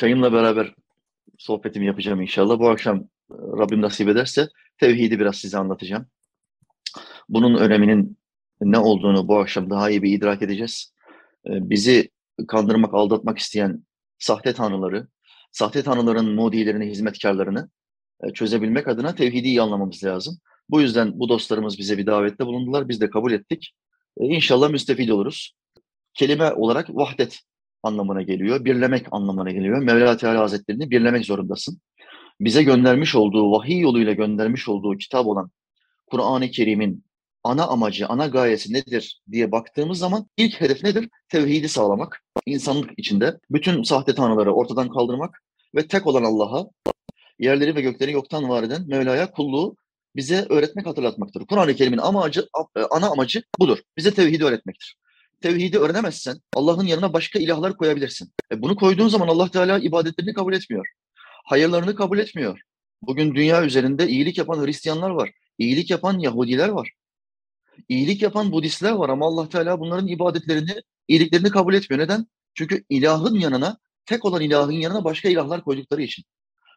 çayımla beraber sohbetimi yapacağım inşallah. Bu akşam e, Rabbim nasip ederse tevhidi biraz size anlatacağım. Bunun öneminin ne olduğunu bu akşam daha iyi bir idrak edeceğiz. E, bizi kandırmak, aldatmak isteyen sahte tanrıları, sahte tanrıların mudilerini, hizmetkarlarını e, çözebilmek adına tevhidi iyi anlamamız lazım. Bu yüzden bu dostlarımız bize bir davette bulundular. Biz de kabul ettik. İnşallah müstefid oluruz. Kelime olarak vahdet anlamına geliyor. Birlemek anlamına geliyor. Mevla Teala Hazretlerini birlemek zorundasın. Bize göndermiş olduğu, vahiy yoluyla göndermiş olduğu kitap olan Kur'an-ı Kerim'in ana amacı, ana gayesi nedir diye baktığımız zaman ilk hedef nedir? Tevhidi sağlamak. İnsanlık içinde bütün sahte tanrıları ortadan kaldırmak ve tek olan Allah'a, yerleri ve gökleri yoktan var eden Mevla'ya kulluğu bize öğretmek, hatırlatmaktır. Kur'an-ı Kerim'in amacı, ana amacı budur. Bize tevhidi öğretmektir tevhidi öğrenemezsen Allah'ın yanına başka ilahlar koyabilirsin. E bunu koyduğun zaman Allah Teala ibadetlerini kabul etmiyor. Hayırlarını kabul etmiyor. Bugün dünya üzerinde iyilik yapan Hristiyanlar var. İyilik yapan Yahudiler var. İyilik yapan Budistler var ama Allah Teala bunların ibadetlerini, iyiliklerini kabul etmiyor. Neden? Çünkü ilahın yanına, tek olan ilahın yanına başka ilahlar koydukları için.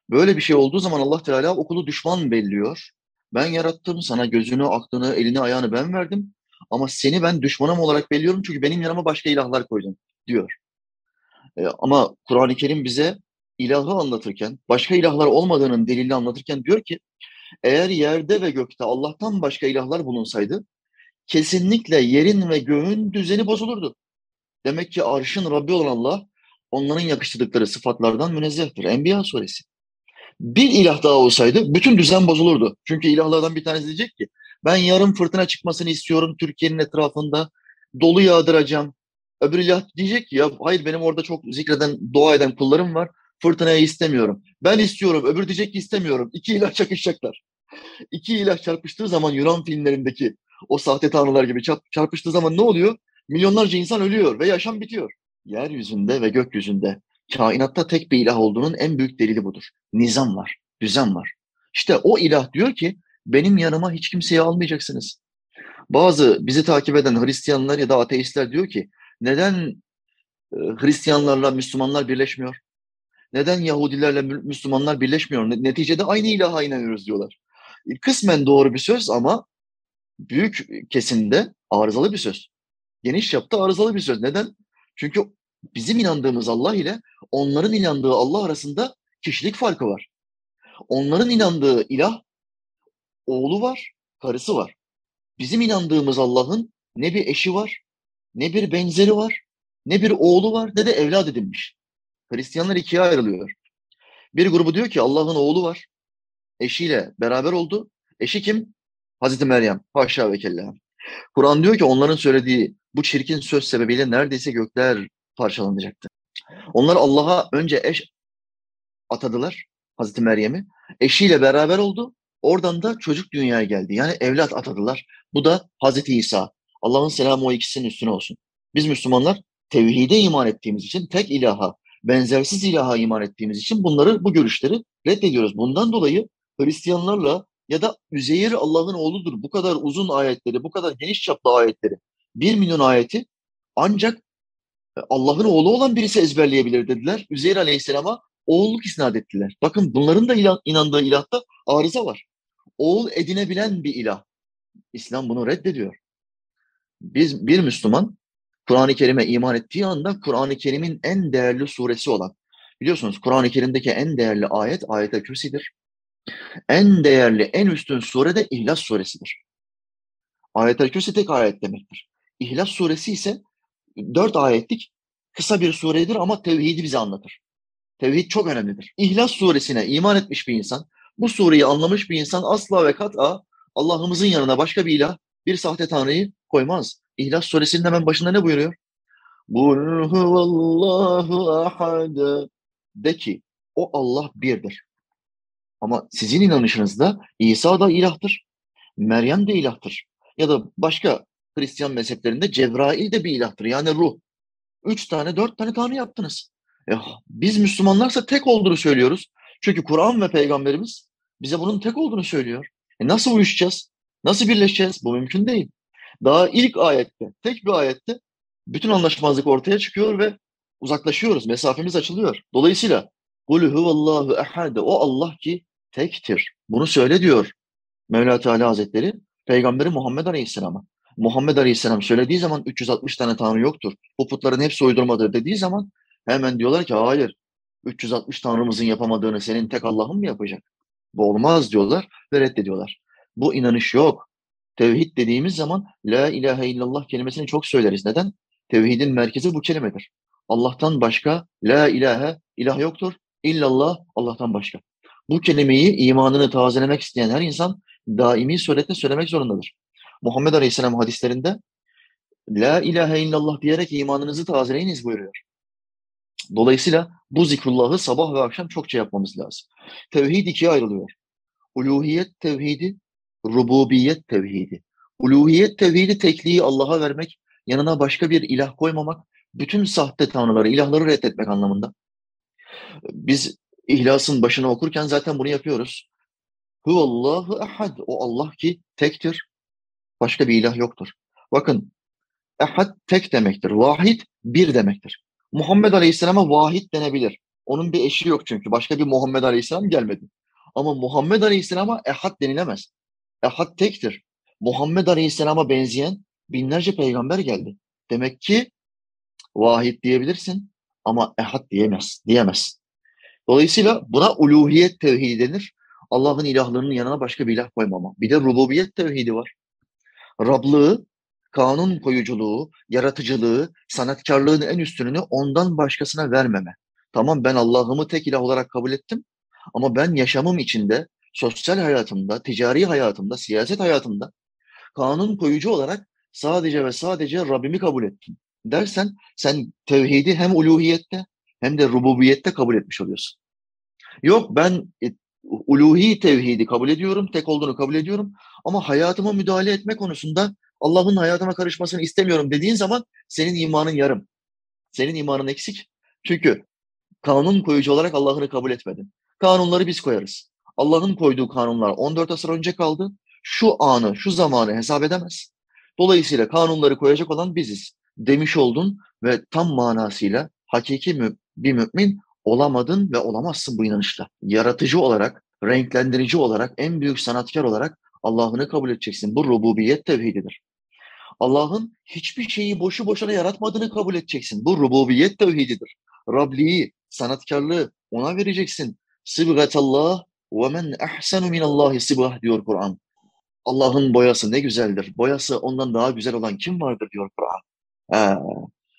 Böyle bir şey olduğu zaman Allah Teala okulu düşman belliyor. Ben yarattım, sana gözünü, aklını, elini, ayağını ben verdim. Ama seni ben düşmanım olarak belliyorum çünkü benim yanıma başka ilahlar koydun diyor. E, ama Kur'an-ı Kerim bize ilahı anlatırken, başka ilahlar olmadığının delilini anlatırken diyor ki, eğer yerde ve gökte Allah'tan başka ilahlar bulunsaydı, kesinlikle yerin ve göğün düzeni bozulurdu. Demek ki arşın Rabbi olan Allah, onların yakıştırdıkları sıfatlardan münezzehtir. Enbiya suresi. Bir ilah daha olsaydı bütün düzen bozulurdu. Çünkü ilahlardan bir tanesi diyecek ki, ben yarın fırtına çıkmasını istiyorum Türkiye'nin etrafında. Dolu yağdıracağım. Öbür ilah diyecek ki ya hayır benim orada çok zikreden, dua eden kullarım var. Fırtınayı istemiyorum. Ben istiyorum. Öbür diyecek ki istemiyorum. İki ilah çakışacaklar. İki ilah çarpıştığı zaman Yunan filmlerindeki o sahte tanrılar gibi çarpıştığı zaman ne oluyor? Milyonlarca insan ölüyor ve yaşam bitiyor. Yeryüzünde ve gökyüzünde kainatta tek bir ilah olduğunun en büyük delili budur. Nizam var, düzen var. İşte o ilah diyor ki benim yanıma hiç kimseyi almayacaksınız. Bazı bizi takip eden Hristiyanlar ya da ateistler diyor ki neden e, Hristiyanlarla Müslümanlar birleşmiyor? Neden Yahudilerle Müslümanlar birleşmiyor? Neticede aynı ilaha inanıyoruz diyorlar. E, kısmen doğru bir söz ama büyük kesimde arızalı bir söz. Geniş çapta arızalı bir söz. Neden? Çünkü bizim inandığımız Allah ile onların inandığı Allah arasında kişilik farkı var. Onların inandığı ilah oğlu var, karısı var. Bizim inandığımız Allah'ın ne bir eşi var, ne bir benzeri var, ne bir oğlu var, ne de evlat edinmiş. Hristiyanlar ikiye ayrılıyor. Bir grubu diyor ki Allah'ın oğlu var, eşiyle beraber oldu. Eşi kim? Hazreti Meryem. Haşa ve kella. Kur'an diyor ki onların söylediği bu çirkin söz sebebiyle neredeyse gökler parçalanacaktı. Onlar Allah'a önce eş atadılar Hazreti Meryem'i. Eşiyle beraber oldu. Oradan da çocuk dünyaya geldi. Yani evlat atadılar. Bu da Hazreti İsa. Allah'ın selamı o ikisinin üstüne olsun. Biz Müslümanlar tevhide iman ettiğimiz için, tek ilaha, benzersiz ilaha iman ettiğimiz için bunları, bu görüşleri reddediyoruz. Bundan dolayı Hristiyanlarla ya da Üzeyir Allah'ın oğludur. Bu kadar uzun ayetleri, bu kadar geniş çaplı ayetleri, bir milyon ayeti ancak Allah'ın oğlu olan birisi ezberleyebilir dediler. Üzeyir Aleyhisselam'a oğulluk isnat ettiler. Bakın bunların da inandığı ilahta arıza var oğul edinebilen bir ilah. İslam bunu reddediyor. Biz bir Müslüman Kur'an-ı Kerim'e iman ettiği anda Kur'an-ı Kerim'in en değerli suresi olan biliyorsunuz Kur'an-ı Kerim'deki en değerli ayet ayet-el kürsidir. En değerli, en üstün sure de İhlas suresidir. Ayet-el kürsi tek ayet demektir. İhlas suresi ise dört ayetlik kısa bir suredir ama tevhidi bize anlatır. Tevhid çok önemlidir. İhlas suresine iman etmiş bir insan, bu sureyi anlamış bir insan asla ve kat'a Allah'ımızın yanına başka bir ilah, bir sahte tanrıyı koymaz. İhlas suresinin hemen başında ne buyuruyor? Kul huvallahu ahad. De ki o Allah birdir. Ama sizin inanışınızda İsa da ilahtır. Meryem de ilahtır. Ya da başka Hristiyan mezheplerinde Cebrail de bir ilahtır. Yani ruh. Üç tane, dört tane tanrı yaptınız. E, biz Müslümanlarsa tek olduğunu söylüyoruz. Çünkü Kur'an ve Peygamberimiz bize bunun tek olduğunu söylüyor. E nasıl uyuşacağız? Nasıl birleşeceğiz? Bu mümkün değil. Daha ilk ayette, tek bir ayette bütün anlaşmazlık ortaya çıkıyor ve uzaklaşıyoruz. Mesafemiz açılıyor. Dolayısıyla Kul huvallahu ehad. O Allah ki tektir. Bunu söyle diyor Mevla Teala Hazretleri Peygamberi Muhammed Aleyhisselam'a. Muhammed Aleyhisselam söylediği zaman 360 tane tanrı yoktur. Bu putların hepsi uydurmadır dediği zaman hemen diyorlar ki hayır 360 tanrımızın yapamadığını senin tek Allah'ın mı yapacak? Bu olmaz diyorlar ve reddediyorlar. Bu inanış yok. Tevhid dediğimiz zaman La ilahe illallah kelimesini çok söyleriz. Neden? Tevhidin merkezi bu kelimedir. Allah'tan başka La ilahe ilah yoktur. İllallah Allah'tan başka. Bu kelimeyi imanını tazelemek isteyen her insan daimi suretle söylemek zorundadır. Muhammed Aleyhisselam hadislerinde La ilahe illallah diyerek imanınızı tazeleyiniz buyuruyor. Dolayısıyla bu zikrullahı sabah ve akşam çokça yapmamız lazım. Tevhid ikiye ayrılıyor. Uluhiyet tevhidi, rububiyet tevhidi. Uluhiyet tevhidi tekliği Allah'a vermek, yanına başka bir ilah koymamak, bütün sahte tanrıları, ilahları reddetmek anlamında. Biz İhlas'ın başına okurken zaten bunu yapıyoruz. Huvallahu ehad. O Allah ki tektir. Başka bir ilah yoktur. Bakın ehad tek demektir. Vahid bir demektir. Muhammed Aleyhisselam'a vahid denebilir. Onun bir eşi yok çünkü. Başka bir Muhammed Aleyhisselam gelmedi. Ama Muhammed Aleyhisselam'a ehad denilemez. Ehad tektir. Muhammed Aleyhisselam'a benzeyen binlerce peygamber geldi. Demek ki vahid diyebilirsin ama ehad diyemez, diyemez. Dolayısıyla buna uluhiyet tevhidi denir. Allah'ın ilahlığının yanına başka bir ilah koymama. Bir de rububiyet tevhidi var. Rablığı, kanun koyuculuğu, yaratıcılığı, sanatkarlığın en üstününü ondan başkasına vermeme. Tamam ben Allah'ımı tek ilah olarak kabul ettim ama ben yaşamım içinde, sosyal hayatımda, ticari hayatımda, siyaset hayatımda kanun koyucu olarak sadece ve sadece Rabbimi kabul ettim dersen sen tevhidi hem uluhiyette hem de rububiyette kabul etmiş oluyorsun. Yok ben e, uluhi tevhidi kabul ediyorum, tek olduğunu kabul ediyorum ama hayatıma müdahale etme konusunda Allah'ın hayatıma karışmasını istemiyorum dediğin zaman senin imanın yarım. Senin imanın eksik. Çünkü kanun koyucu olarak Allah'ını kabul etmedin. Kanunları biz koyarız. Allah'ın koyduğu kanunlar 14 asır önce kaldı. Şu anı, şu zamanı hesap edemez. Dolayısıyla kanunları koyacak olan biziz demiş oldun ve tam manasıyla hakiki mü bir mümin olamadın ve olamazsın bu inanışla. Yaratıcı olarak, renklendirici olarak, en büyük sanatkar olarak Allah'ını kabul edeceksin. Bu rububiyet tevhididir. Allah'ın hiçbir şeyi boşu boşuna yaratmadığını kabul edeceksin. Bu rububiyet tevhididir. Rabliği, sanatkarlığı ona vereceksin. Sıbgatallah ve men ahsenu minallahi sıbgah diyor Kur'an. Allah'ın boyası ne güzeldir. Boyası ondan daha güzel olan kim vardır diyor Kur'an.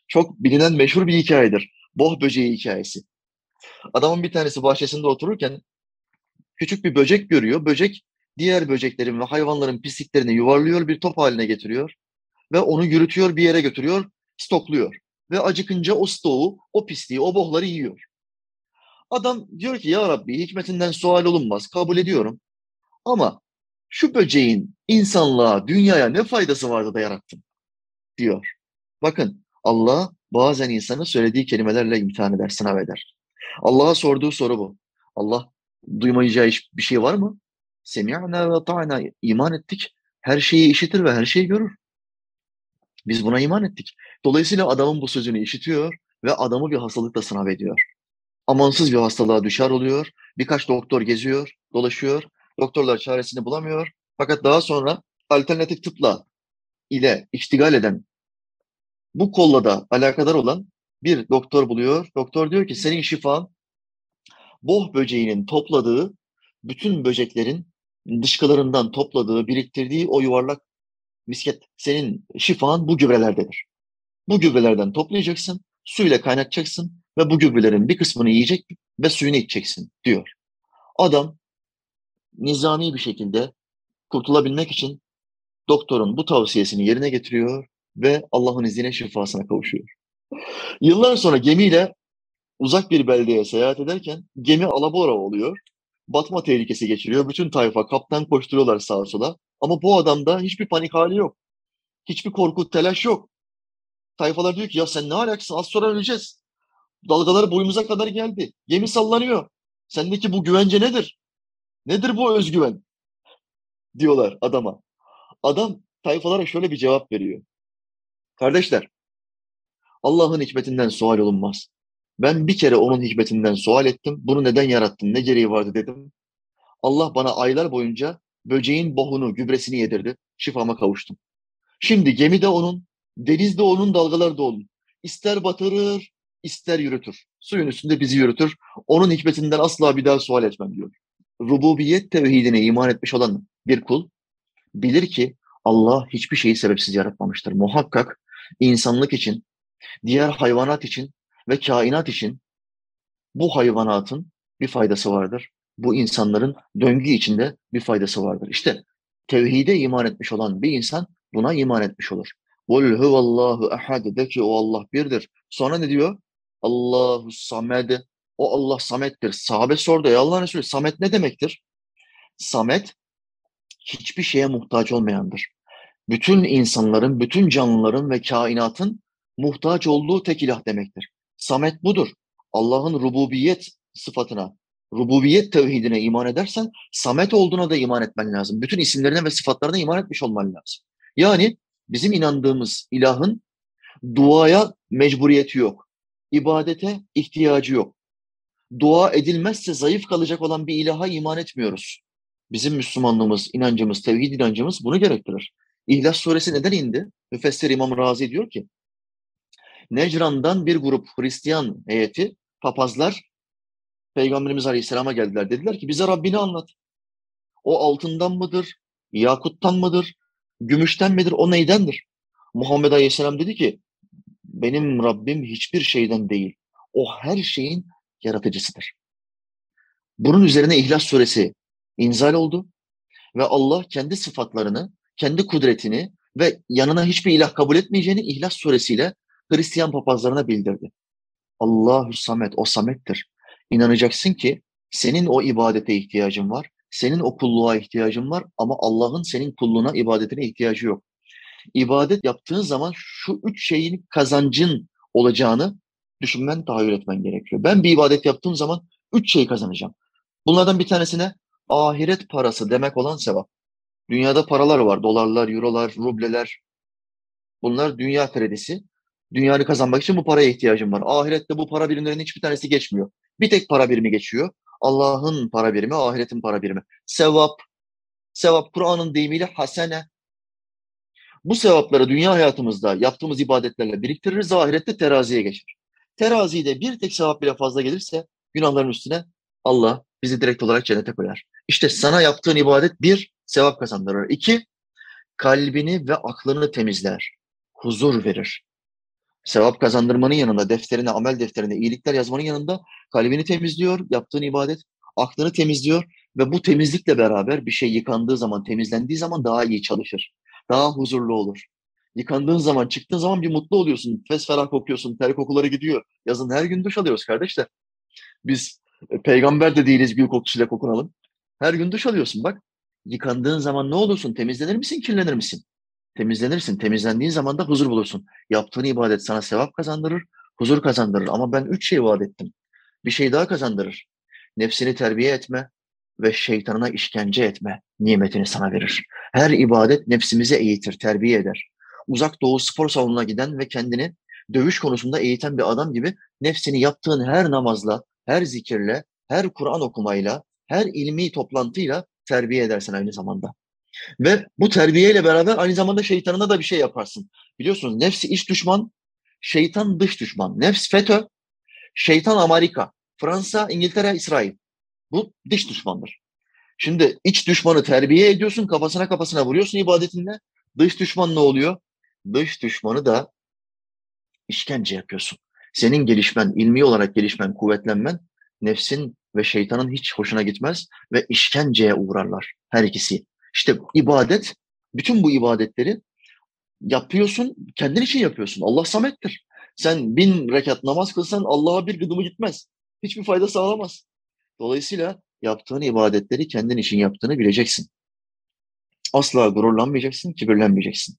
Çok bilinen meşhur bir hikayedir. Boh böceği hikayesi. Adamın bir tanesi bahçesinde otururken küçük bir böcek görüyor. Böcek diğer böceklerin ve hayvanların pisliklerini yuvarlıyor, bir top haline getiriyor ve onu yürütüyor, bir yere götürüyor, stokluyor. Ve acıkınca o stoğu, o pisliği, o bohları yiyor. Adam diyor ki ya Rabbi hikmetinden sual olunmaz, kabul ediyorum. Ama şu böceğin insanlığa, dünyaya ne faydası vardı da yarattım diyor. Bakın Allah bazen insanı söylediği kelimelerle imtihan eder, sınav eder. Allah'a sorduğu soru bu. Allah duymayacağı bir şey var mı? Semi'na ve ta'na iman ettik. Her şeyi işitir ve her şeyi görür. Biz buna iman ettik. Dolayısıyla adamın bu sözünü işitiyor ve adamı bir hastalıkla sınav ediyor. Amansız bir hastalığa düşer oluyor. Birkaç doktor geziyor, dolaşıyor. Doktorlar çaresini bulamıyor. Fakat daha sonra alternatif tıpla ile iştigal eden bu kolla da alakadar olan bir doktor buluyor. Doktor diyor ki senin şifan boh böceğinin topladığı bütün böceklerin dışkılarından topladığı, biriktirdiği o yuvarlak misket senin şifan bu gübrelerdedir. Bu gübrelerden toplayacaksın, suyla kaynatacaksın ve bu gübrelerin bir kısmını yiyecek ve suyunu içeceksin diyor. Adam nizami bir şekilde kurtulabilmek için doktorun bu tavsiyesini yerine getiriyor ve Allah'ın izniyle şifasına kavuşuyor. Yıllar sonra gemiyle uzak bir beldeye seyahat ederken gemi alabora oluyor. Batma tehlikesi geçiriyor. Bütün tayfa kaptan koşturuyorlar sağa sola. Ama bu adamda hiçbir panik hali yok. Hiçbir korku, telaş yok. Tayfalar diyor ki ya sen ne alaksın az sonra öleceğiz. Dalgalar boyumuza kadar geldi. Gemi sallanıyor. Sendeki bu güvence nedir? Nedir bu özgüven? Diyorlar adama. Adam tayfalara şöyle bir cevap veriyor. Kardeşler, Allah'ın hikmetinden sual olunmaz. Ben bir kere onun hikmetinden sual ettim. Bunu neden yarattın? Ne gereği vardı dedim. Allah bana aylar boyunca böceğin bohunu, gübresini yedirdi. Şifama kavuştum. Şimdi gemi de onun, deniz de onun, dalgalar da onun. İster batırır, ister yürütür. Suyun üstünde bizi yürütür. Onun hikmetinden asla bir daha sual etmem diyor. Rububiyet tevhidine iman etmiş olan bir kul bilir ki Allah hiçbir şeyi sebepsiz yaratmamıştır. Muhakkak insanlık için, diğer hayvanat için ve kainat için bu hayvanatın bir faydası vardır. Bu insanların döngü içinde bir faydası vardır. İşte tevhide iman etmiş olan bir insan buna iman etmiş olur. Kul huvallahu ehad de ki o Allah birdir. Sonra ne diyor? Allahu samed. O Allah samettir. Sahabe sordu ya Allah Resulü samet ne demektir? Samet hiçbir şeye muhtaç olmayandır. Bütün insanların, bütün canlıların ve kainatın muhtaç olduğu tek ilah demektir. Samet budur. Allah'ın rububiyet sıfatına, rububiyet tevhidine iman edersen samet olduğuna da iman etmen lazım. Bütün isimlerine ve sıfatlarına iman etmiş olman lazım. Yani bizim inandığımız ilahın duaya mecburiyeti yok. İbadete ihtiyacı yok. Dua edilmezse zayıf kalacak olan bir ilaha iman etmiyoruz. Bizim Müslümanlığımız, inancımız, tevhid inancımız bunu gerektirir. İhlas suresi neden indi? Müfessir İmam Razi diyor ki, Necran'dan bir grup Hristiyan heyeti, papazlar Peygamberimiz Aleyhisselam'a geldiler. Dediler ki bize Rabbini anlat. O altından mıdır? Yakuttan mıdır? Gümüşten midir? O neydendir? Muhammed Aleyhisselam dedi ki benim Rabbim hiçbir şeyden değil. O her şeyin yaratıcısıdır. Bunun üzerine İhlas suresi inzal oldu ve Allah kendi sıfatlarını, kendi kudretini ve yanına hiçbir ilah kabul etmeyeceğini İhlas suresiyle Hristiyan papazlarına bildirdi. Allahu Samet, o Samet'tir. İnanacaksın ki senin o ibadete ihtiyacın var, senin o kulluğa ihtiyacın var ama Allah'ın senin kulluğuna, ibadetine ihtiyacı yok. İbadet yaptığın zaman şu üç şeyin kazancın olacağını düşünmen, tahayyül etmen gerekiyor. Ben bir ibadet yaptığım zaman üç şey kazanacağım. Bunlardan bir tanesine ahiret parası demek olan sevap. Dünyada paralar var. Dolarlar, eurolar, rubleler. Bunlar dünya kredisi. Dünyanı kazanmak için bu paraya ihtiyacım var. Ahirette bu para birimlerinin hiçbir tanesi geçmiyor. Bir tek para birimi geçiyor. Allah'ın para birimi, ahiretin para birimi. Sevap. Sevap Kur'an'ın deyimiyle hasene. Bu sevapları dünya hayatımızda yaptığımız ibadetlerle biriktiririz. Ahirette teraziye geçer. Terazide bir tek sevap bile fazla gelirse günahların üstüne Allah bizi direkt olarak cennete koyar. İşte sana yaptığın ibadet bir, sevap kazandırır. İki, kalbini ve aklını temizler. Huzur verir. Sevap kazandırmanın yanında defterine, amel defterine iyilikler yazmanın yanında kalbini temizliyor, yaptığın ibadet, aklını temizliyor ve bu temizlikle beraber bir şey yıkandığı zaman, temizlendiği zaman daha iyi çalışır. Daha huzurlu olur. Yıkandığın zaman, çıktığın zaman bir mutlu oluyorsun. Fesferah kokuyorsun, ter kokuları gidiyor. Yazın her gün duş alıyoruz kardeşler. Biz e, peygamber de değiliz gül kokusuyla kokunalım. Her gün duş alıyorsun bak. Yıkandığın zaman ne olursun? Temizlenir misin, kirlenir misin? Temizlenirsin. Temizlendiğin zaman da huzur bulursun. Yaptığın ibadet sana sevap kazandırır, huzur kazandırır. Ama ben üç şey vaat ettim. Bir şey daha kazandırır. Nefsini terbiye etme ve şeytanına işkence etme nimetini sana verir. Her ibadet nefsimizi eğitir, terbiye eder. Uzak doğu spor salonuna giden ve kendini dövüş konusunda eğiten bir adam gibi nefsini yaptığın her namazla, her zikirle, her Kur'an okumayla, her ilmi toplantıyla terbiye edersin aynı zamanda. Ve bu terbiyeyle beraber aynı zamanda şeytanına da bir şey yaparsın. Biliyorsunuz nefsi iç düşman, şeytan dış düşman. Nefs FETÖ, şeytan Amerika, Fransa, İngiltere, İsrail. Bu dış düşmandır. Şimdi iç düşmanı terbiye ediyorsun, kafasına kafasına vuruyorsun ibadetinle. Dış düşman ne oluyor? Dış düşmanı da işkence yapıyorsun. Senin gelişmen, ilmi olarak gelişmen, kuvvetlenmen nefsin ve şeytanın hiç hoşuna gitmez ve işkenceye uğrarlar her ikisi. İşte ibadet, bütün bu ibadetleri yapıyorsun, kendin için yapıyorsun. Allah samettir. Sen bin rekat namaz kılsan Allah'a bir gıdımı gitmez. Hiçbir fayda sağlamaz. Dolayısıyla yaptığın ibadetleri kendin için yaptığını bileceksin. Asla gururlanmayacaksın, kibirlenmeyeceksin.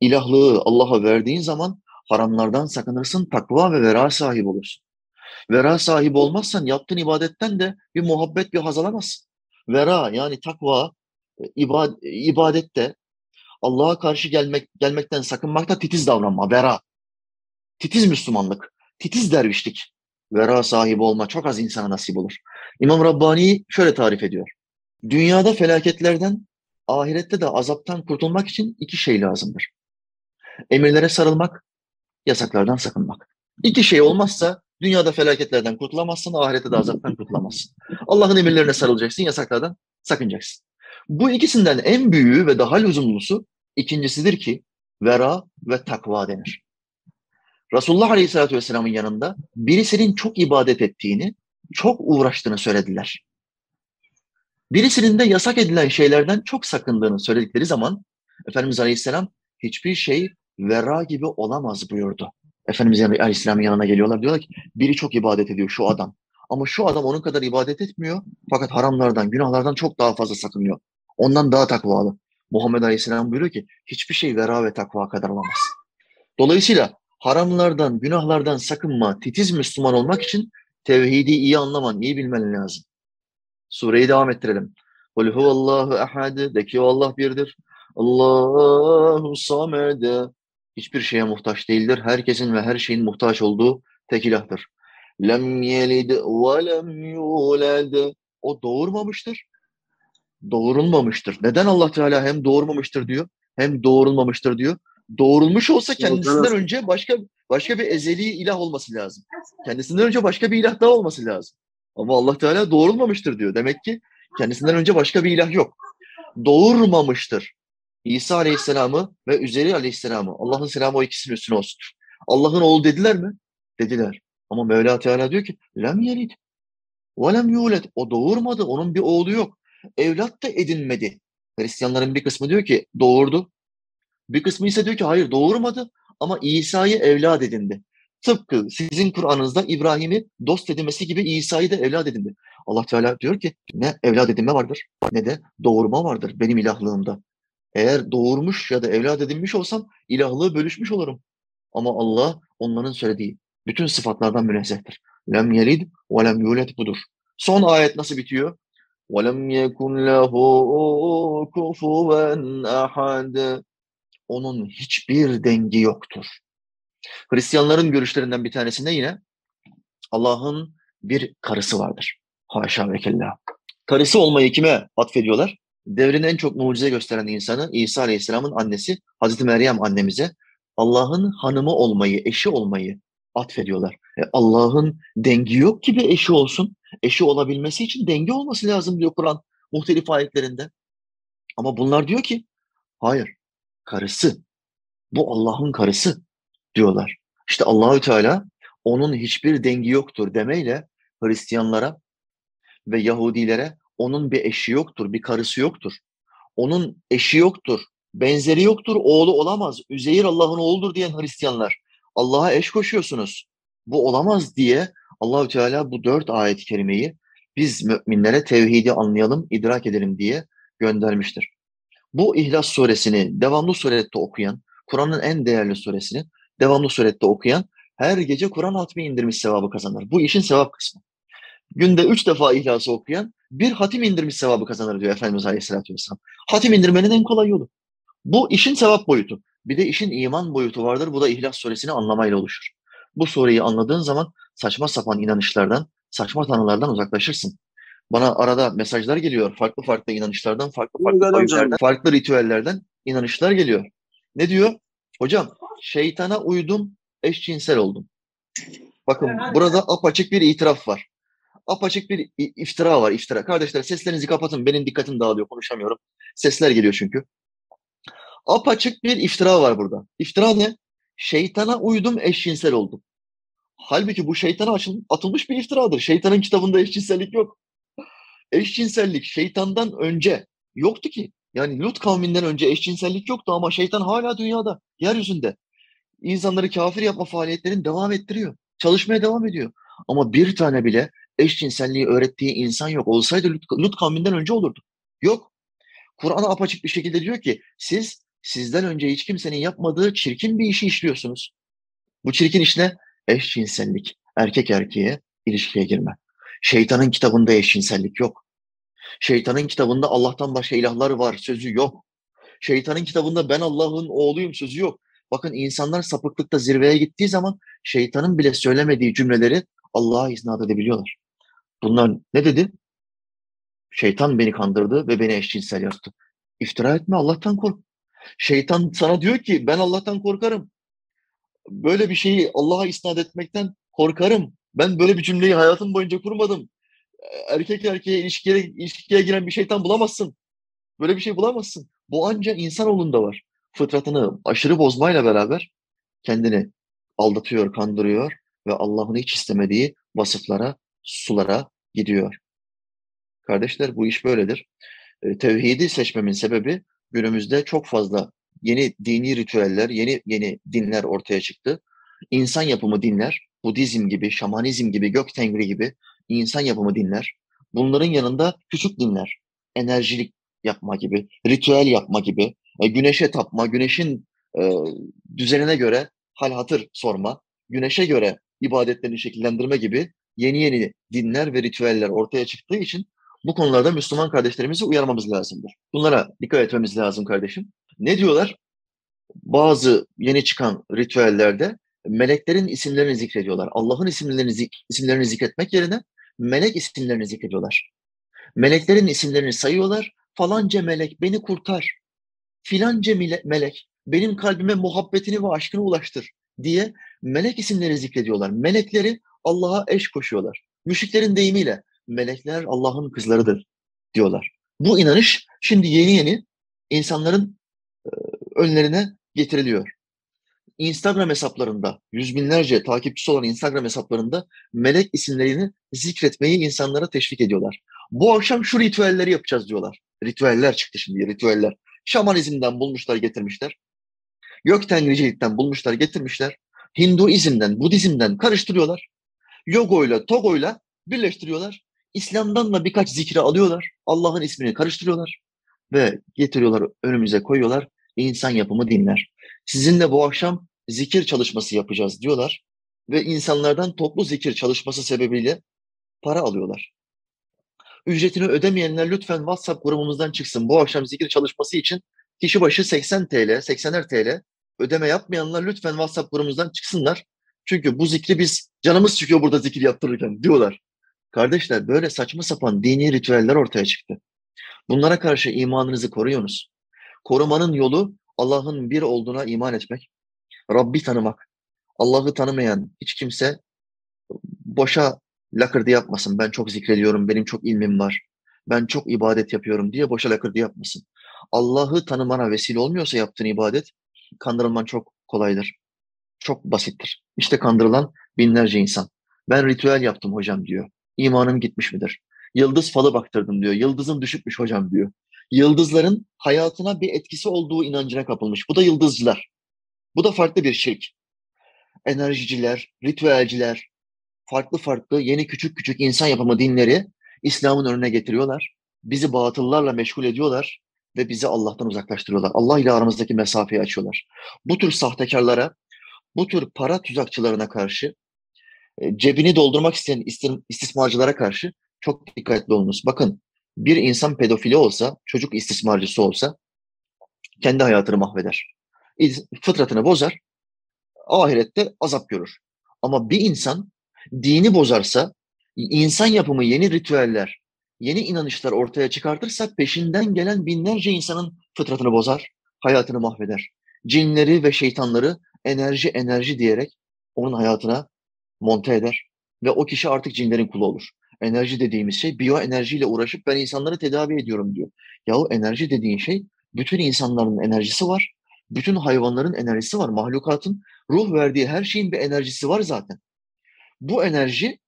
İlahlığı Allah'a verdiğin zaman haramlardan sakınırsın, takva ve vera sahibi olursun. Vera sahibi olmazsan yaptığın ibadetten de bir muhabbet, bir haz alamazsın. Vera yani takva, ibad ibadette Allah'a karşı gelmek gelmekten sakınmakta titiz davranma, vera. Titiz Müslümanlık, titiz dervişlik. vera sahibi olma çok az insana nasip olur. İmam Rabbani şöyle tarif ediyor. Dünyada felaketlerden, ahirette de azaptan kurtulmak için iki şey lazımdır. Emirlere sarılmak, yasaklardan sakınmak. İki şey olmazsa dünyada felaketlerden kurtulamazsın, ahirette de azaptan kurtulamazsın. Allah'ın emirlerine sarılacaksın, yasaklardan sakınacaksın. Bu ikisinden en büyüğü ve daha lüzumlusu ikincisidir ki vera ve takva denir. Resulullah Aleyhisselatü Vesselam'ın yanında birisinin çok ibadet ettiğini, çok uğraştığını söylediler. Birisinin de yasak edilen şeylerden çok sakındığını söyledikleri zaman Efendimiz Aleyhisselam hiçbir şey vera gibi olamaz buyurdu. Efendimiz Aleyhisselam'ın yanına geliyorlar. Diyorlar ki biri çok ibadet ediyor şu adam. Ama şu adam onun kadar ibadet etmiyor. Fakat haramlardan, günahlardan çok daha fazla sakınıyor. Ondan daha takvalı. Muhammed Aleyhisselam buyuruyor ki hiçbir şey vera ve takva kadar olamaz. Dolayısıyla haramlardan, günahlardan sakınma, titiz Müslüman olmak için tevhidi iyi anlaman, iyi bilmen lazım. Sureyi devam ettirelim. Kul huvallahu ehad. De ki Allah birdir. Allahu samed. Hiçbir şeye muhtaç değildir. Herkesin ve her şeyin muhtaç olduğu tek ilahtır. Lem yelid ve lem yulad. O doğurmamıştır. Doğurulmamıştır. Neden Allah Teala hem doğurmamıştır diyor, hem doğurulmamıştır diyor? Doğurulmuş olsa kendisinden önce başka başka bir ezeli ilah olması lazım. Kendisinden önce başka bir ilah daha olması lazım. Ama Allah Teala doğurulmamıştır diyor. Demek ki kendisinden önce başka bir ilah yok. Doğurmamıştır. İsa Aleyhisselam'ı ve Üzeri Aleyhisselam'ı. Allah'ın selamı o ikisinin üstüne olsun. Allah'ın oğlu dediler mi? Dediler. Ama Mevla Teala diyor ki lem yelid ve lem yulet. O doğurmadı. Onun bir oğlu yok. Evlat da edinmedi. Hristiyanların bir kısmı diyor ki doğurdu. Bir kısmı ise diyor ki hayır doğurmadı ama İsa'yı evlat edindi. Tıpkı sizin Kur'an'ınızda İbrahim'i dost edinmesi gibi İsa'yı da evlat edindi. Allah Teala diyor ki ne evlat edinme vardır ne de doğurma vardır benim ilahlığımda. Eğer doğurmuş ya da evlat edinmiş olsam ilahlığı bölüşmüş olurum. Ama Allah onların söylediği bütün sıfatlardan münezzehtir. Lem yelid ve lem yulet budur. Son ayet nasıl bitiyor? وَلَمْ يَكُنْ لَهُ كُفُوًا أَحَدٍ Onun hiçbir dengi yoktur. Hristiyanların görüşlerinden bir tanesinde yine Allah'ın bir karısı vardır. Haşa ve kella. Karısı olmayı kime atfediyorlar? Devrin en çok mucize gösteren insanı İsa Aleyhisselam'ın annesi Hazreti Meryem annemize Allah'ın hanımı olmayı, eşi olmayı atfediyorlar. E Allah'ın dengi yok ki bir eşi olsun. Eşi olabilmesi için denge olması lazım diyor Kur'an muhtelif ayetlerinde. Ama bunlar diyor ki hayır karısı. Bu Allah'ın karısı diyorlar. İşte Allahü Teala onun hiçbir dengi yoktur demeyle Hristiyanlara ve Yahudilere onun bir eşi yoktur, bir karısı yoktur. Onun eşi yoktur, benzeri yoktur, oğlu olamaz. Üzeyir Allah'ın oğludur diyen Hristiyanlar. Allah'a eş koşuyorsunuz. Bu olamaz diye Allahü Teala bu dört ayet-i kerimeyi biz müminlere tevhidi anlayalım, idrak edelim diye göndermiştir. Bu İhlas suresini devamlı surette okuyan, Kur'an'ın en değerli suresini devamlı surette okuyan her gece Kur'an hatmi indirmiş sevabı kazanır. Bu işin sevap kısmı. Günde üç defa İhlas'ı okuyan bir hatim indirmiş sevabı kazanır diyor Efendimiz Aleyhisselatü Vesselam. Hatim indirmenin en kolay yolu. Bu işin sevap boyutu. Bir de işin iman boyutu vardır. Bu da İhlas suresini anlamayla oluşur. Bu sureyi anladığın zaman saçma sapan inanışlardan, saçma tanrılardan uzaklaşırsın. Bana arada mesajlar geliyor. Farklı farklı inanışlardan, farklı farklı boyutlardan, farklı ritüellerden inanışlar geliyor. Ne diyor? Hocam şeytana uydum, eşcinsel oldum. Bakın burada apaçık bir itiraf var. Apaçık bir iftira var, iftira. Kardeşler seslerinizi kapatın. Benim dikkatim dağılıyor, konuşamıyorum. Sesler geliyor çünkü. Apaçık bir iftira var burada. İftira ne? Şeytana uydum, eşcinsel oldum. Halbuki bu şeytana atılmış bir iftiradır. Şeytanın kitabında eşcinsellik yok. Eşcinsellik şeytandan önce yoktu ki. Yani Lut kavminden önce eşcinsellik yoktu ama şeytan hala dünyada, yeryüzünde. İnsanları kafir yapma faaliyetlerini devam ettiriyor. Çalışmaya devam ediyor. Ama bir tane bile eşcinselliği öğrettiği insan yok. Olsaydı Lut, Lut kavminden önce olurdu. Yok. Kur'an apaçık bir şekilde diyor ki siz sizden önce hiç kimsenin yapmadığı çirkin bir işi işliyorsunuz. Bu çirkin iş ne? Eşcinsellik. Erkek erkeğe ilişkiye girme. Şeytanın kitabında eşcinsellik yok. Şeytanın kitabında Allah'tan başka ilahlar var sözü yok. Şeytanın kitabında ben Allah'ın oğluyum sözü yok. Bakın insanlar sapıklıkta zirveye gittiği zaman şeytanın bile söylemediği cümleleri Allah'a isnat edebiliyorlar. Bunlar ne dedi? Şeytan beni kandırdı ve beni eşcinsel yaptı. İftira etme Allah'tan kork. Şeytan sana diyor ki ben Allah'tan korkarım. Böyle bir şeyi Allah'a isnat etmekten korkarım. Ben böyle bir cümleyi hayatım boyunca kurmadım. Erkek erkeğe ilişkiye, ilişkiye giren bir şeytan bulamazsın. Böyle bir şey bulamazsın. Bu ancak insanoğlunda var. Fıtratını aşırı bozmayla beraber kendini aldatıyor, kandırıyor ve Allah'ın hiç istemediği vasıflara, sulara gidiyor. Kardeşler bu iş böyledir. E, tevhidi seçmemin sebebi günümüzde çok fazla yeni dini ritüeller, yeni yeni dinler ortaya çıktı. İnsan yapımı dinler, Budizm gibi, şamanizm gibi, gök tengri gibi insan yapımı dinler. Bunların yanında küçük dinler, enerjilik yapma gibi, ritüel yapma gibi, e, güneşe tapma, güneşin e, düzenine göre hal hatır sorma, güneşe göre ibadetlerini şekillendirme gibi yeni yeni dinler ve ritüeller ortaya çıktığı için bu konularda Müslüman kardeşlerimizi uyarmamız lazımdır. Bunlara dikkat etmemiz lazım kardeşim. Ne diyorlar? Bazı yeni çıkan ritüellerde meleklerin isimlerini zikrediyorlar. Allah'ın isimlerini, isimlerini zikretmek yerine melek isimlerini zikrediyorlar. Meleklerin isimlerini sayıyorlar. Falanca melek beni kurtar. Filanca melek benim kalbime muhabbetini ve aşkını ulaştır diye melek isimleri zikrediyorlar. Melekleri Allah'a eş koşuyorlar. Müşriklerin deyimiyle melekler Allah'ın kızlarıdır diyorlar. Bu inanış şimdi yeni yeni insanların önlerine getiriliyor. Instagram hesaplarında, yüz binlerce takipçisi olan Instagram hesaplarında melek isimlerini zikretmeyi insanlara teşvik ediyorlar. Bu akşam şu ritüelleri yapacağız diyorlar. Ritüeller çıktı şimdi, ritüeller. Şamanizmden bulmuşlar, getirmişler. Gök tengricilikten bulmuşlar, getirmişler. Hinduizmden, Budizmden karıştırıyorlar. Yogoyla, Togoyla birleştiriyorlar. İslam'dan da birkaç zikri alıyorlar. Allah'ın ismini karıştırıyorlar ve getiriyorlar önümüze koyuyorlar. İnsan yapımı dinler. Sizinle bu akşam zikir çalışması yapacağız diyorlar ve insanlardan toplu zikir çalışması sebebiyle para alıyorlar. Ücretini ödemeyenler lütfen WhatsApp grubumuzdan çıksın. Bu akşam zikir çalışması için kişi başı 80 TL, 80'er TL ödeme yapmayanlar lütfen WhatsApp grubumuzdan çıksınlar. Çünkü bu zikri biz canımız çıkıyor burada zikir yaptırırken diyorlar. Kardeşler böyle saçma sapan dini ritüeller ortaya çıktı. Bunlara karşı imanınızı koruyunuz. Korumanın yolu Allah'ın bir olduğuna iman etmek, Rabbi tanımak. Allah'ı tanımayan hiç kimse boşa lakırdı yapmasın. Ben çok zikrediyorum, benim çok ilmim var, ben çok ibadet yapıyorum diye boşa lakırdı yapmasın. Allah'ı tanımana vesile olmuyorsa yaptığın ibadet, kandırılman çok kolaydır. Çok basittir. İşte kandırılan binlerce insan. Ben ritüel yaptım hocam diyor. İmanım gitmiş midir? Yıldız falı baktırdım diyor. Yıldızım düşükmüş hocam diyor. Yıldızların hayatına bir etkisi olduğu inancına kapılmış. Bu da yıldızcılar. Bu da farklı bir şirk. Enerjiciler, ritüelciler, farklı farklı yeni küçük küçük insan yapımı dinleri İslam'ın önüne getiriyorlar. Bizi batıllarla meşgul ediyorlar ve bizi Allah'tan uzaklaştırıyorlar. Allah ile aramızdaki mesafeyi açıyorlar. Bu tür sahtekarlara, bu tür para tuzakçılarına karşı, cebini doldurmak isteyen istismarcılara karşı çok dikkatli olunuz. Bakın bir insan pedofili olsa, çocuk istismarcısı olsa kendi hayatını mahveder. Fıtratını bozar, ahirette azap görür. Ama bir insan dini bozarsa, insan yapımı yeni ritüeller, yeni inanışlar ortaya çıkartırsa peşinden gelen binlerce insanın fıtratını bozar, hayatını mahveder. Cinleri ve şeytanları enerji enerji diyerek onun hayatına monte eder ve o kişi artık cinlerin kulu olur enerji dediğimiz şey biyoenerjiyle uğraşıp ben insanları tedavi ediyorum diyor. Yahu enerji dediğin şey bütün insanların enerjisi var. Bütün hayvanların enerjisi var. Mahlukatın ruh verdiği her şeyin bir enerjisi var zaten. Bu enerji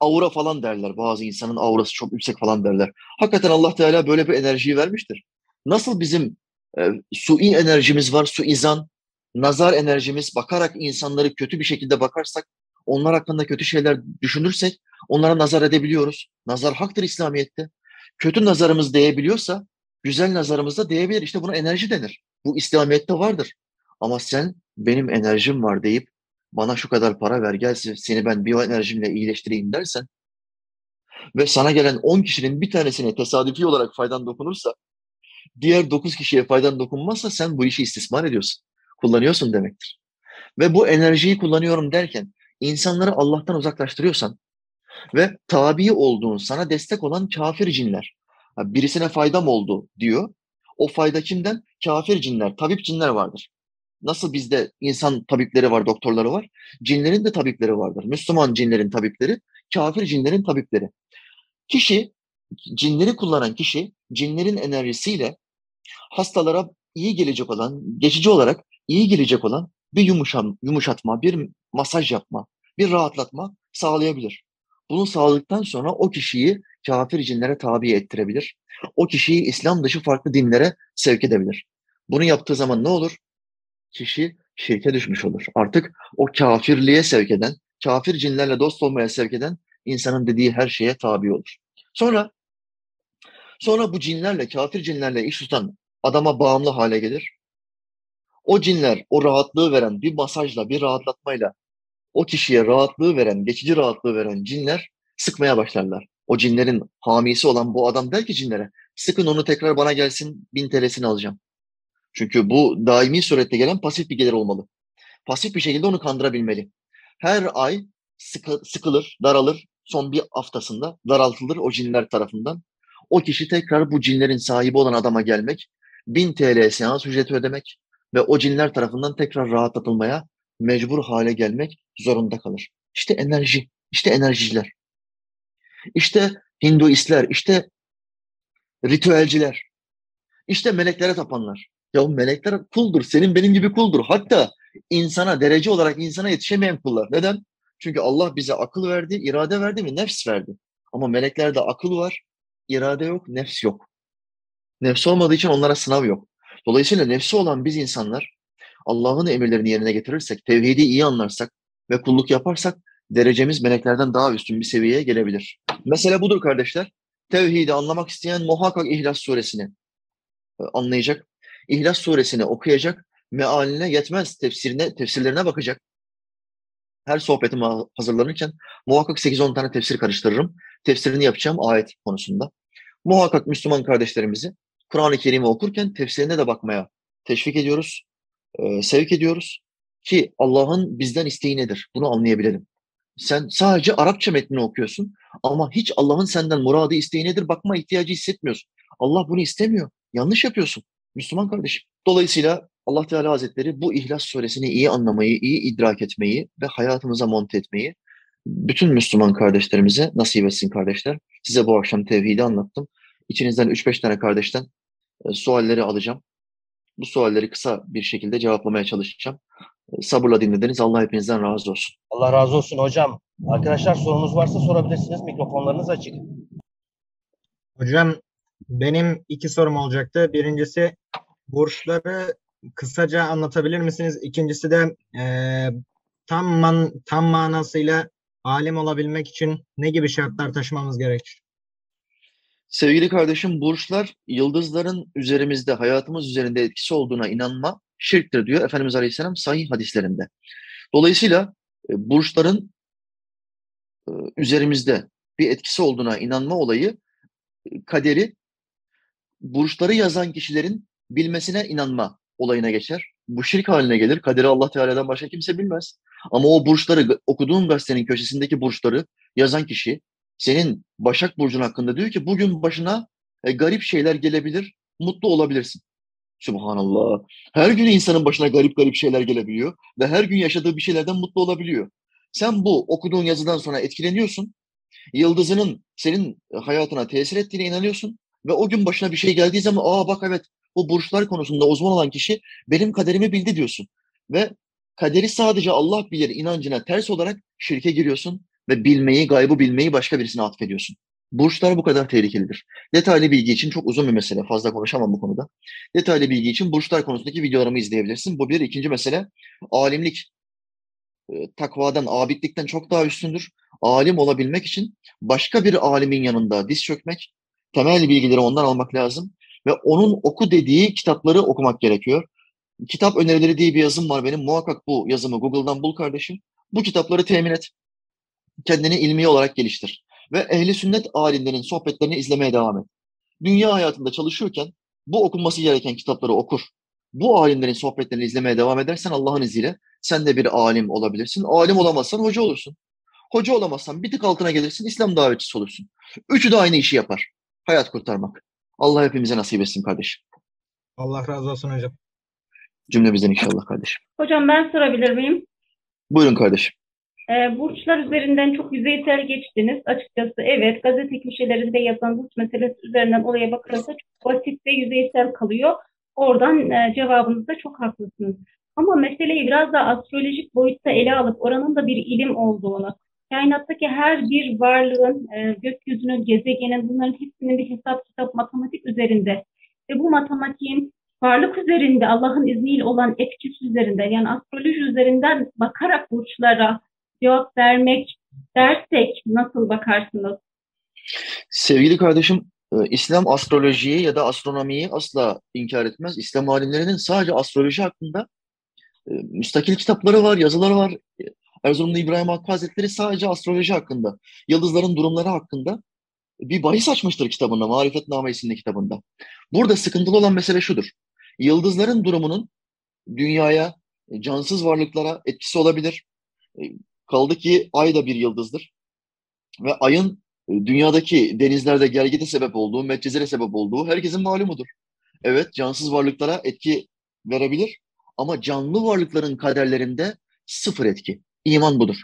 aura falan derler. Bazı insanın aurası çok yüksek falan derler. Hakikaten Allah Teala böyle bir enerjiyi vermiştir. Nasıl bizim e, sui enerjimiz var, suizan, nazar enerjimiz, bakarak insanları kötü bir şekilde bakarsak, onlar hakkında kötü şeyler düşünürsek Onlara nazar edebiliyoruz. Nazar haktır İslamiyet'te. Kötü nazarımız değebiliyorsa güzel nazarımız da değebilir. İşte buna enerji denir. Bu İslamiyet'te vardır. Ama sen benim enerjim var deyip bana şu kadar para ver gel seni ben biyoenerjimle iyileştireyim dersen ve sana gelen 10 kişinin bir tanesine tesadüfi olarak faydan dokunursa diğer 9 kişiye faydan dokunmazsa sen bu işi istismar ediyorsun. Kullanıyorsun demektir. Ve bu enerjiyi kullanıyorum derken insanları Allah'tan uzaklaştırıyorsan ve tabi olduğun, sana destek olan kafir cinler, birisine faydam oldu diyor. O fayda kimden? Kafir cinler, tabip cinler vardır. Nasıl bizde insan tabipleri var, doktorları var, cinlerin de tabipleri vardır. Müslüman cinlerin tabipleri, kafir cinlerin tabipleri. Kişi, cinleri kullanan kişi, cinlerin enerjisiyle hastalara iyi gelecek olan, geçici olarak iyi gelecek olan bir yumuşam, yumuşatma, bir masaj yapma, bir rahatlatma sağlayabilir. Bunu sağladıktan sonra o kişiyi kafir cinlere tabi ettirebilir. O kişiyi İslam dışı farklı dinlere sevk edebilir. Bunu yaptığı zaman ne olur? Kişi şirke düşmüş olur. Artık o kafirliğe sevk eden, kafir cinlerle dost olmaya sevk eden insanın dediği her şeye tabi olur. Sonra sonra bu cinlerle, kafir cinlerle iş tutan adama bağımlı hale gelir. O cinler o rahatlığı veren bir masajla, bir rahatlatmayla o kişiye rahatlığı veren, geçici rahatlığı veren cinler sıkmaya başlarlar. O cinlerin hamisi olan bu adam der ki cinlere sıkın onu tekrar bana gelsin bin TL'sini alacağım. Çünkü bu daimi surette gelen pasif bir gelir olmalı. Pasif bir şekilde onu kandırabilmeli. Her ay sıkı, sıkılır, daralır. Son bir haftasında daraltılır o cinler tarafından. O kişi tekrar bu cinlerin sahibi olan adama gelmek, 1000 TL seans ücreti ödemek ve o cinler tarafından tekrar rahatlatılmaya mecbur hale gelmek zorunda kalır. İşte enerji, işte enerjiciler. İşte Hinduistler, işte ritüelciler, işte meleklere tapanlar. Ya melekler kuldur, senin benim gibi kuldur. Hatta insana, derece olarak insana yetişemeyen kullar. Neden? Çünkü Allah bize akıl verdi, irade verdi mi? Nefs verdi. Ama meleklerde akıl var, irade yok, nefs yok. Nefs olmadığı için onlara sınav yok. Dolayısıyla nefsi olan biz insanlar Allah'ın emirlerini yerine getirirsek, tevhidi iyi anlarsak ve kulluk yaparsak derecemiz meleklerden daha üstün bir seviyeye gelebilir. Mesele budur kardeşler. Tevhidi anlamak isteyen muhakkak İhlas suresini e, anlayacak. İhlas suresini okuyacak. Mealine yetmez. Tefsirine, tefsirlerine bakacak. Her sohbetime hazırlanırken muhakkak 8-10 tane tefsir karıştırırım. Tefsirini yapacağım ayet konusunda. Muhakkak Müslüman kardeşlerimizi Kur'an-ı Kerim'i okurken tefsirine de bakmaya teşvik ediyoruz, e, sevk ediyoruz ki Allah'ın bizden isteği nedir? Bunu anlayabilelim. Sen sadece Arapça metnini okuyorsun ama hiç Allah'ın senden muradı isteği nedir bakma ihtiyacı hissetmiyorsun. Allah bunu istemiyor. Yanlış yapıyorsun Müslüman kardeşim. Dolayısıyla Allah Teala Hazretleri bu İhlas suresini iyi anlamayı, iyi idrak etmeyi ve hayatımıza monte etmeyi bütün Müslüman kardeşlerimize nasip etsin kardeşler. Size bu akşam tevhidi anlattım. İçinizden 3-5 tane kardeşten e, sualleri alacağım. Bu sualleri kısa bir şekilde cevaplamaya çalışacağım. E, sabırla dinlediniz. Allah hepinizden razı olsun. Allah razı olsun hocam. Arkadaşlar sorunuz varsa sorabilirsiniz. Mikrofonlarınız açık. Hocam benim iki sorum olacaktı. Birincisi burçları kısaca anlatabilir misiniz? İkincisi de e, tam man, tam manasıyla alim olabilmek için ne gibi şartlar taşımamız gerekir? Sevgili kardeşim, burçlar yıldızların üzerimizde, hayatımız üzerinde etkisi olduğuna inanma şirktir diyor Efendimiz Aleyhisselam sahih hadislerinde. Dolayısıyla e, burçların e, üzerimizde bir etkisi olduğuna inanma olayı e, kaderi burçları yazan kişilerin bilmesine inanma olayına geçer. Bu şirk haline gelir. Kaderi Allah Teala'dan başka kimse bilmez. Ama o burçları, okuduğun gazetenin köşesindeki burçları yazan kişi senin Başak Burcu'nun hakkında diyor ki bugün başına e, garip şeyler gelebilir, mutlu olabilirsin. Subhanallah. Her gün insanın başına garip garip şeyler gelebiliyor ve her gün yaşadığı bir şeylerden mutlu olabiliyor. Sen bu okuduğun yazıdan sonra etkileniyorsun. Yıldızının senin hayatına tesir ettiğine inanıyorsun ve o gün başına bir şey geldiği zaman aa bak evet bu burçlar konusunda uzman olan kişi benim kaderimi bildi diyorsun. Ve kaderi sadece Allah bilir inancına ters olarak şirke giriyorsun ve bilmeyi, gaybı bilmeyi başka birisine atfediyorsun. Burçlar bu kadar tehlikelidir. Detaylı bilgi için çok uzun bir mesele. Fazla konuşamam bu konuda. Detaylı bilgi için burçlar konusundaki videolarımı izleyebilirsin. Bu bir. ikinci mesele alimlik. E, takvadan, abidlikten çok daha üstündür. Alim olabilmek için başka bir alimin yanında diz çökmek, temel bilgileri ondan almak lazım ve onun oku dediği kitapları okumak gerekiyor. Kitap önerileri diye bir yazım var benim. Muhakkak bu yazımı Google'dan bul kardeşim. Bu kitapları temin et. Kendini ilmi olarak geliştir. Ve ehli sünnet alimlerinin sohbetlerini izlemeye devam et. Dünya hayatında çalışıyorken bu okunması gereken kitapları okur. Bu alimlerin sohbetlerini izlemeye devam edersen Allah'ın izniyle Sen de bir alim olabilirsin. Alim olamazsan hoca olursun. Hoca olamazsan bir tık altına gelirsin, İslam davetçisi olursun. Üçü de aynı işi yapar. Hayat kurtarmak. Allah hepimize nasip etsin kardeşim. Allah razı olsun hocam. Cümlemizden inşallah kardeşim. Hocam ben sorabilir miyim? Buyurun kardeşim. Ee, burçlar üzerinden çok yüzeysel geçtiniz. Açıkçası evet gazete köşelerinde yazan burç meselesi üzerinden olaya bakılırsa çok basit ve yüzeysel kalıyor. Oradan e, cevabınızda çok haklısınız. Ama meseleyi biraz daha astrolojik boyutta ele alıp oranın da bir ilim olduğunu, kainattaki her bir varlığın, e, gökyüzünün, gezegenin bunların hepsinin bir hesap kitap matematik üzerinde ve bu matematiğin varlık üzerinde Allah'ın izniyle olan etkisi üzerinde yani astroloji üzerinden bakarak burçlara cevap vermek dersek nasıl bakarsınız? Sevgili kardeşim, e, İslam astrolojiyi ya da astronomiyi asla inkar etmez. İslam alimlerinin sadece astroloji hakkında e, müstakil kitapları var, yazıları var. E, Erzurumlu İbrahim Hakkı Hazretleri sadece astroloji hakkında, yıldızların durumları hakkında bir bahis açmıştır kitabında, Marifetname isimli kitabında. Burada sıkıntılı olan mesele şudur. Yıldızların durumunun dünyaya, cansız varlıklara etkisi olabilir. Kaldı ki ay da bir yıldızdır. Ve ayın dünyadaki denizlerde gergite sebep olduğu, metcezire sebep olduğu herkesin malumudur. Evet, cansız varlıklara etki verebilir ama canlı varlıkların kaderlerinde sıfır etki. İman budur.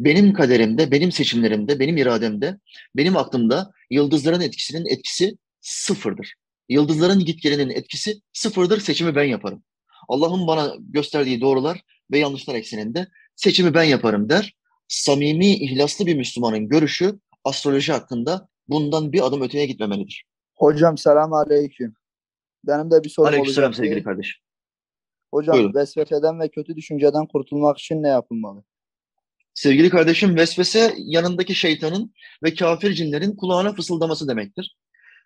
Benim kaderimde, benim seçimlerimde, benim irademde, benim aklımda yıldızların etkisinin etkisi sıfırdır. Yıldızların gitgelinin etkisi sıfırdır, seçimi ben yaparım. Allah'ın bana gösterdiği doğrular ve yanlışlar ekseninde seçimi ben yaparım der. Samimi, ihlaslı bir Müslümanın görüşü astroloji hakkında bundan bir adım öteye gitmemelidir. Hocam selam aleyküm. Benim de bir sorum Aleykümselam olacaktı. sevgili kardeşim. Hocam Buyurun. vesveseden ve kötü düşünceden kurtulmak için ne yapılmalı? Sevgili kardeşim vesvese yanındaki şeytanın ve kafir cinlerin kulağına fısıldaması demektir.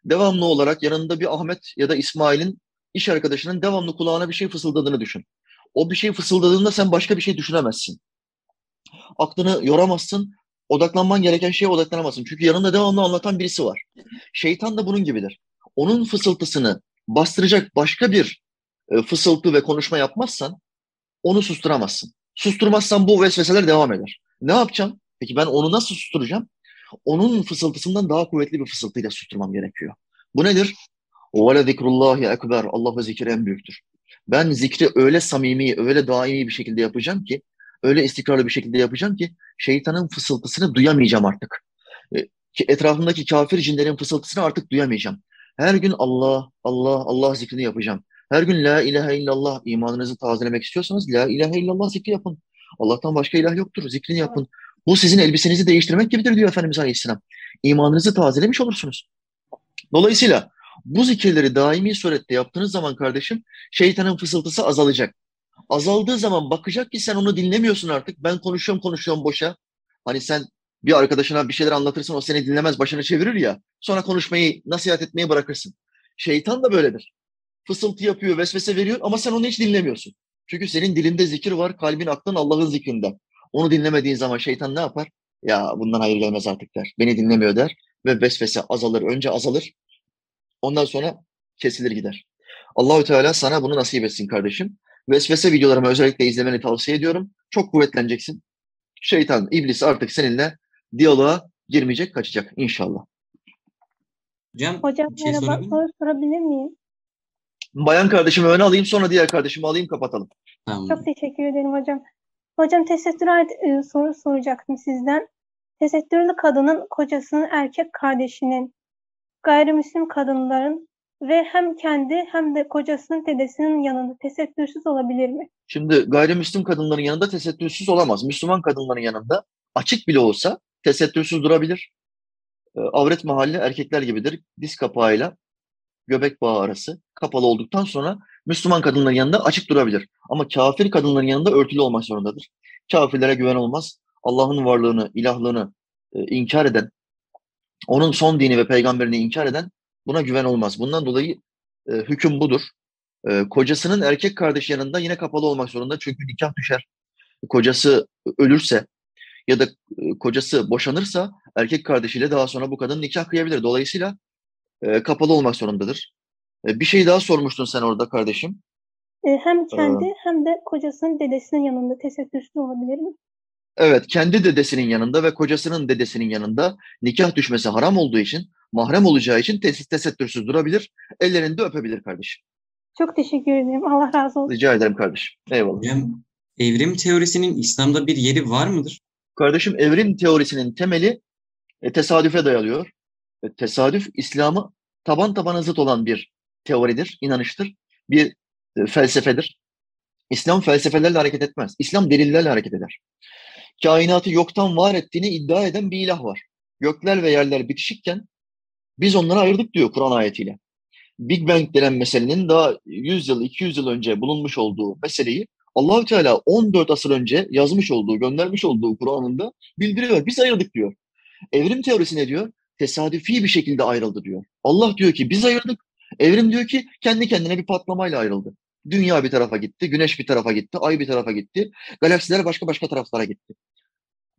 Devamlı olarak yanında bir Ahmet ya da İsmail'in iş arkadaşının devamlı kulağına bir şey fısıldadığını düşün. O bir şey fısıldadığında sen başka bir şey düşünemezsin. Aklını yoramazsın. Odaklanman gereken şeye odaklanamazsın. Çünkü yanında devamlı anlatan birisi var. Şeytan da bunun gibidir. Onun fısıltısını bastıracak başka bir e, fısıltı ve konuşma yapmazsan onu susturamazsın. Susturmazsan bu vesveseler devam eder. Ne yapacağım? Peki ben onu nasıl susturacağım? Onun fısıltısından daha kuvvetli bir fısıltıyla susturmam gerekiyor. Bu nedir? Ve zikrullahi ekber. Allah ve zikir en büyüktür. Ben zikri öyle samimi, öyle daimi bir şekilde yapacağım ki, öyle istikrarlı bir şekilde yapacağım ki şeytanın fısıltısını duyamayacağım artık. E, ki Etrafımdaki kafir cinlerin fısıltısını artık duyamayacağım. Her gün Allah, Allah, Allah zikrini yapacağım. Her gün La ilahe illallah imanınızı tazelemek istiyorsanız La ilahe illallah zikri yapın. Allah'tan başka ilah yoktur. Zikrini yapın. Bu sizin elbisenizi değiştirmek gibidir diyor Efendimiz Aleyhisselam. İmanınızı tazelemiş olursunuz. Dolayısıyla bu zikirleri daimi surette yaptığınız zaman kardeşim şeytanın fısıltısı azalacak. Azaldığı zaman bakacak ki sen onu dinlemiyorsun artık. Ben konuşuyorum konuşuyorum boşa. Hani sen bir arkadaşına bir şeyler anlatırsın o seni dinlemez başını çevirir ya. Sonra konuşmayı nasihat etmeyi bırakırsın. Şeytan da böyledir. Fısıltı yapıyor, vesvese veriyor ama sen onu hiç dinlemiyorsun. Çünkü senin dilinde zikir var, kalbin aklın Allah'ın zikrinden. Onu dinlemediğin zaman şeytan ne yapar? Ya bundan hayır gelmez artık der. Beni dinlemiyor der ve vesvese azalır. Önce azalır. Ondan sonra kesilir gider. Allahü Teala sana bunu nasip etsin kardeşim. Vesvese videolarımı özellikle izlemeni tavsiye ediyorum. Çok kuvvetleneceksin. Şeytan, iblis artık seninle diyaloğa girmeyecek, kaçacak inşallah. Hocam, Hocam şey merhaba, sorabilir miyim? soru sorabilir miyim? Bayan kardeşimi öne alayım sonra diğer kardeşimi alayım kapatalım. Tamam. Çok teşekkür ederim hocam. Hocam tesettüre ait e, soru soracaktım sizden. Tesettürlü kadının kocasının erkek kardeşinin, gayrimüslim kadınların ve hem kendi hem de kocasının dedesinin yanında tesettürsüz olabilir mi? Şimdi gayrimüslim kadınların yanında tesettürsüz olamaz. Müslüman kadınların yanında açık bile olsa tesettürsüz durabilir. Ee, Avret mahalli erkekler gibidir. Diz kapağıyla göbek bağı arası kapalı olduktan sonra Müslüman kadınların yanında açık durabilir. Ama kafir kadınların yanında örtülü olmak zorundadır. Kafirlere güven olmaz. Allah'ın varlığını, ilahlığını e, inkar eden, onun son dini ve peygamberini inkar eden buna güven olmaz. Bundan dolayı e, hüküm budur. E, kocasının erkek kardeşi yanında yine kapalı olmak zorunda çünkü nikah düşer. Kocası ölürse ya da e, kocası boşanırsa erkek kardeşiyle daha sonra bu kadın nikah kıyabilir. Dolayısıyla e, kapalı olmak zorundadır. E, bir şey daha sormuştun sen orada kardeşim. E, hem kendi hem de kocasının dedesinin yanında tesettürsüz olabilir mi? Evet, kendi dedesinin yanında ve kocasının dedesinin yanında nikah düşmesi haram olduğu için, mahrem olacağı için tes tesettürsüz durabilir, ellerini de öpebilir kardeşim. Çok teşekkür ederim. Allah razı olsun. Rica ederim kardeşim. Eyvallah. Hocam evrim teorisinin İslam'da bir yeri var mıdır? Kardeşim evrim teorisinin temeli e, tesadüfe dayalıyor. E, tesadüf İslam'ı taban tabana zıt olan bir teoridir, inanıştır, bir e, felsefedir. İslam felsefelerle hareket etmez. İslam delillerle hareket eder. Kainatı yoktan var ettiğini iddia eden bir ilah var. Gökler ve yerler bitişikken biz onları ayırdık diyor Kur'an ayetiyle. Big Bang denen meselenin daha 100 yıl, 200 yıl önce bulunmuş olduğu meseleyi Allahü Teala 14 asır önce yazmış olduğu, göndermiş olduğu Kur'an'ında bildiriyor. Biz ayırdık diyor. Evrim teorisi ne diyor? Tesadüfi bir şekilde ayrıldı diyor. Allah diyor ki biz ayırdık. Evrim diyor ki kendi kendine bir patlamayla ayrıldı. Dünya bir tarafa gitti, güneş bir tarafa gitti, ay bir tarafa gitti, galaksiler başka başka taraflara gitti.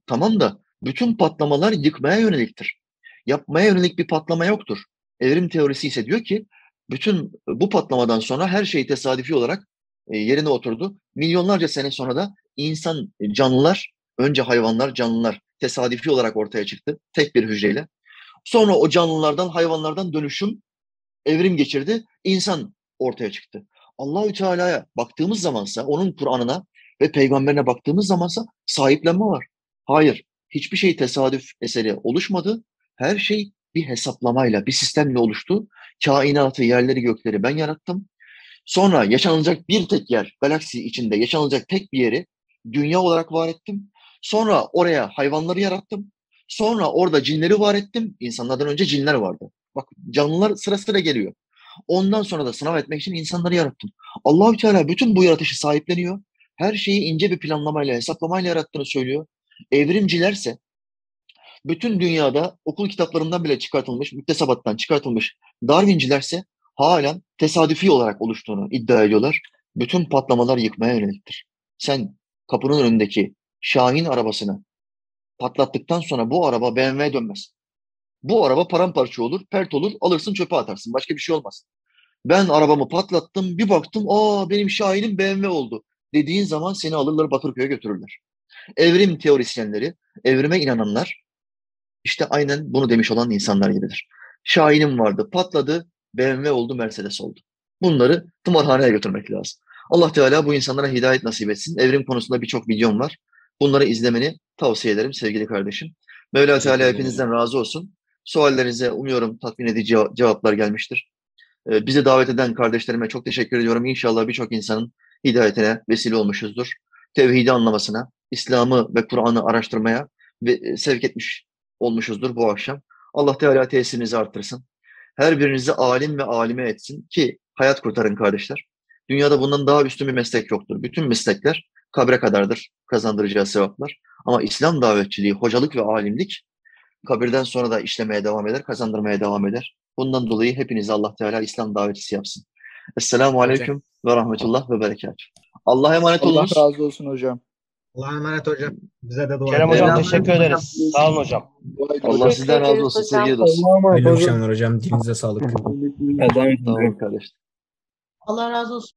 Tamam da bütün patlamalar yıkmaya yöneliktir. Yapmaya yönelik bir patlama yoktur. Evrim teorisi ise diyor ki bütün bu patlamadan sonra her şey tesadüfi olarak e, yerine oturdu. Milyonlarca sene sonra da insan e, canlılar, önce hayvanlar, canlılar tesadüfi olarak ortaya çıktı tek bir hücreyle. Sonra o canlılardan, hayvanlardan dönüşüm, evrim geçirdi, insan ortaya çıktı. Allahü Teala'ya baktığımız zamansa, onun Kur'an'ına ve peygamberine baktığımız zamansa sahiplenme var. Hayır, hiçbir şey tesadüf eseri oluşmadı. Her şey bir hesaplamayla, bir sistemle oluştu. Kainatı, yerleri, gökleri ben yarattım. Sonra yaşanılacak bir tek yer, galaksi içinde yaşanılacak tek bir yeri dünya olarak var ettim. Sonra oraya hayvanları yarattım. Sonra orada cinleri var ettim. İnsanlardan önce cinler vardı. Bak canlılar sıra sıra geliyor. Ondan sonra da sınav etmek için insanları yarattım. Allahü Teala bütün bu yaratışı sahipleniyor. Her şeyi ince bir planlamayla, hesaplamayla yarattığını söylüyor. Evrimcilerse bütün dünyada okul kitaplarından bile çıkartılmış, müktesebattan çıkartılmış Darwincilerse halen tesadüfi olarak oluştuğunu iddia ediyorlar. Bütün patlamalar yıkmaya yöneliktir. Sen kapının önündeki Şahin arabasını patlattıktan sonra bu araba BMW dönmez. Bu araba paramparça olur, pert olur, alırsın çöpe atarsın. Başka bir şey olmaz. Ben arabamı patlattım, bir baktım, aa benim Şahin'im BMW oldu. Dediğin zaman seni alırlar Bakırköy'e götürürler. Evrim teorisyenleri, evrime inananlar işte aynen bunu demiş olan insanlar gibidir. Şahin'im vardı, patladı, BMW oldu, Mercedes oldu. Bunları tımarhaneye götürmek lazım. Allah Teala bu insanlara hidayet nasip etsin. Evrim konusunda birçok videom var. Bunları izlemeni tavsiye ederim sevgili kardeşim. Mevla Teala hepinizden razı olsun. Suallerinize umuyorum tatmin edici cevaplar gelmiştir. Ee, bizi davet eden kardeşlerime çok teşekkür ediyorum. İnşallah birçok insanın hidayetine vesile olmuşuzdur. Tevhidi anlamasına, İslam'ı ve Kur'an'ı araştırmaya ve e, sevk etmiş olmuşuzdur bu akşam. Allah Teala tesirinizi arttırsın. Her birinizi alim ve alime etsin ki hayat kurtarın kardeşler. Dünyada bundan daha üstün bir meslek yoktur. Bütün meslekler kabre kadardır kazandıracağı sevaplar. Ama İslam davetçiliği, hocalık ve alimlik kabirden sonra da işlemeye devam eder, kazandırmaya devam eder. Bundan dolayı hepinizi Allah Teala İslam davetçisi yapsın. Esselamu Aleyküm ve Rahmetullah ve Berekat. Allah'a emanet Allah olunuz. razı olsun hocam. Allah'a emanet hocam. Bize de dua Kerem hocam teşekkür ederiz. Sağ olun hocam. Allah sizden razı olsun. Sevgiye dostum. Hayırlı akşamlar hocam. Dilinize sağlık. Tamam kardeşim. Allah razı olsun.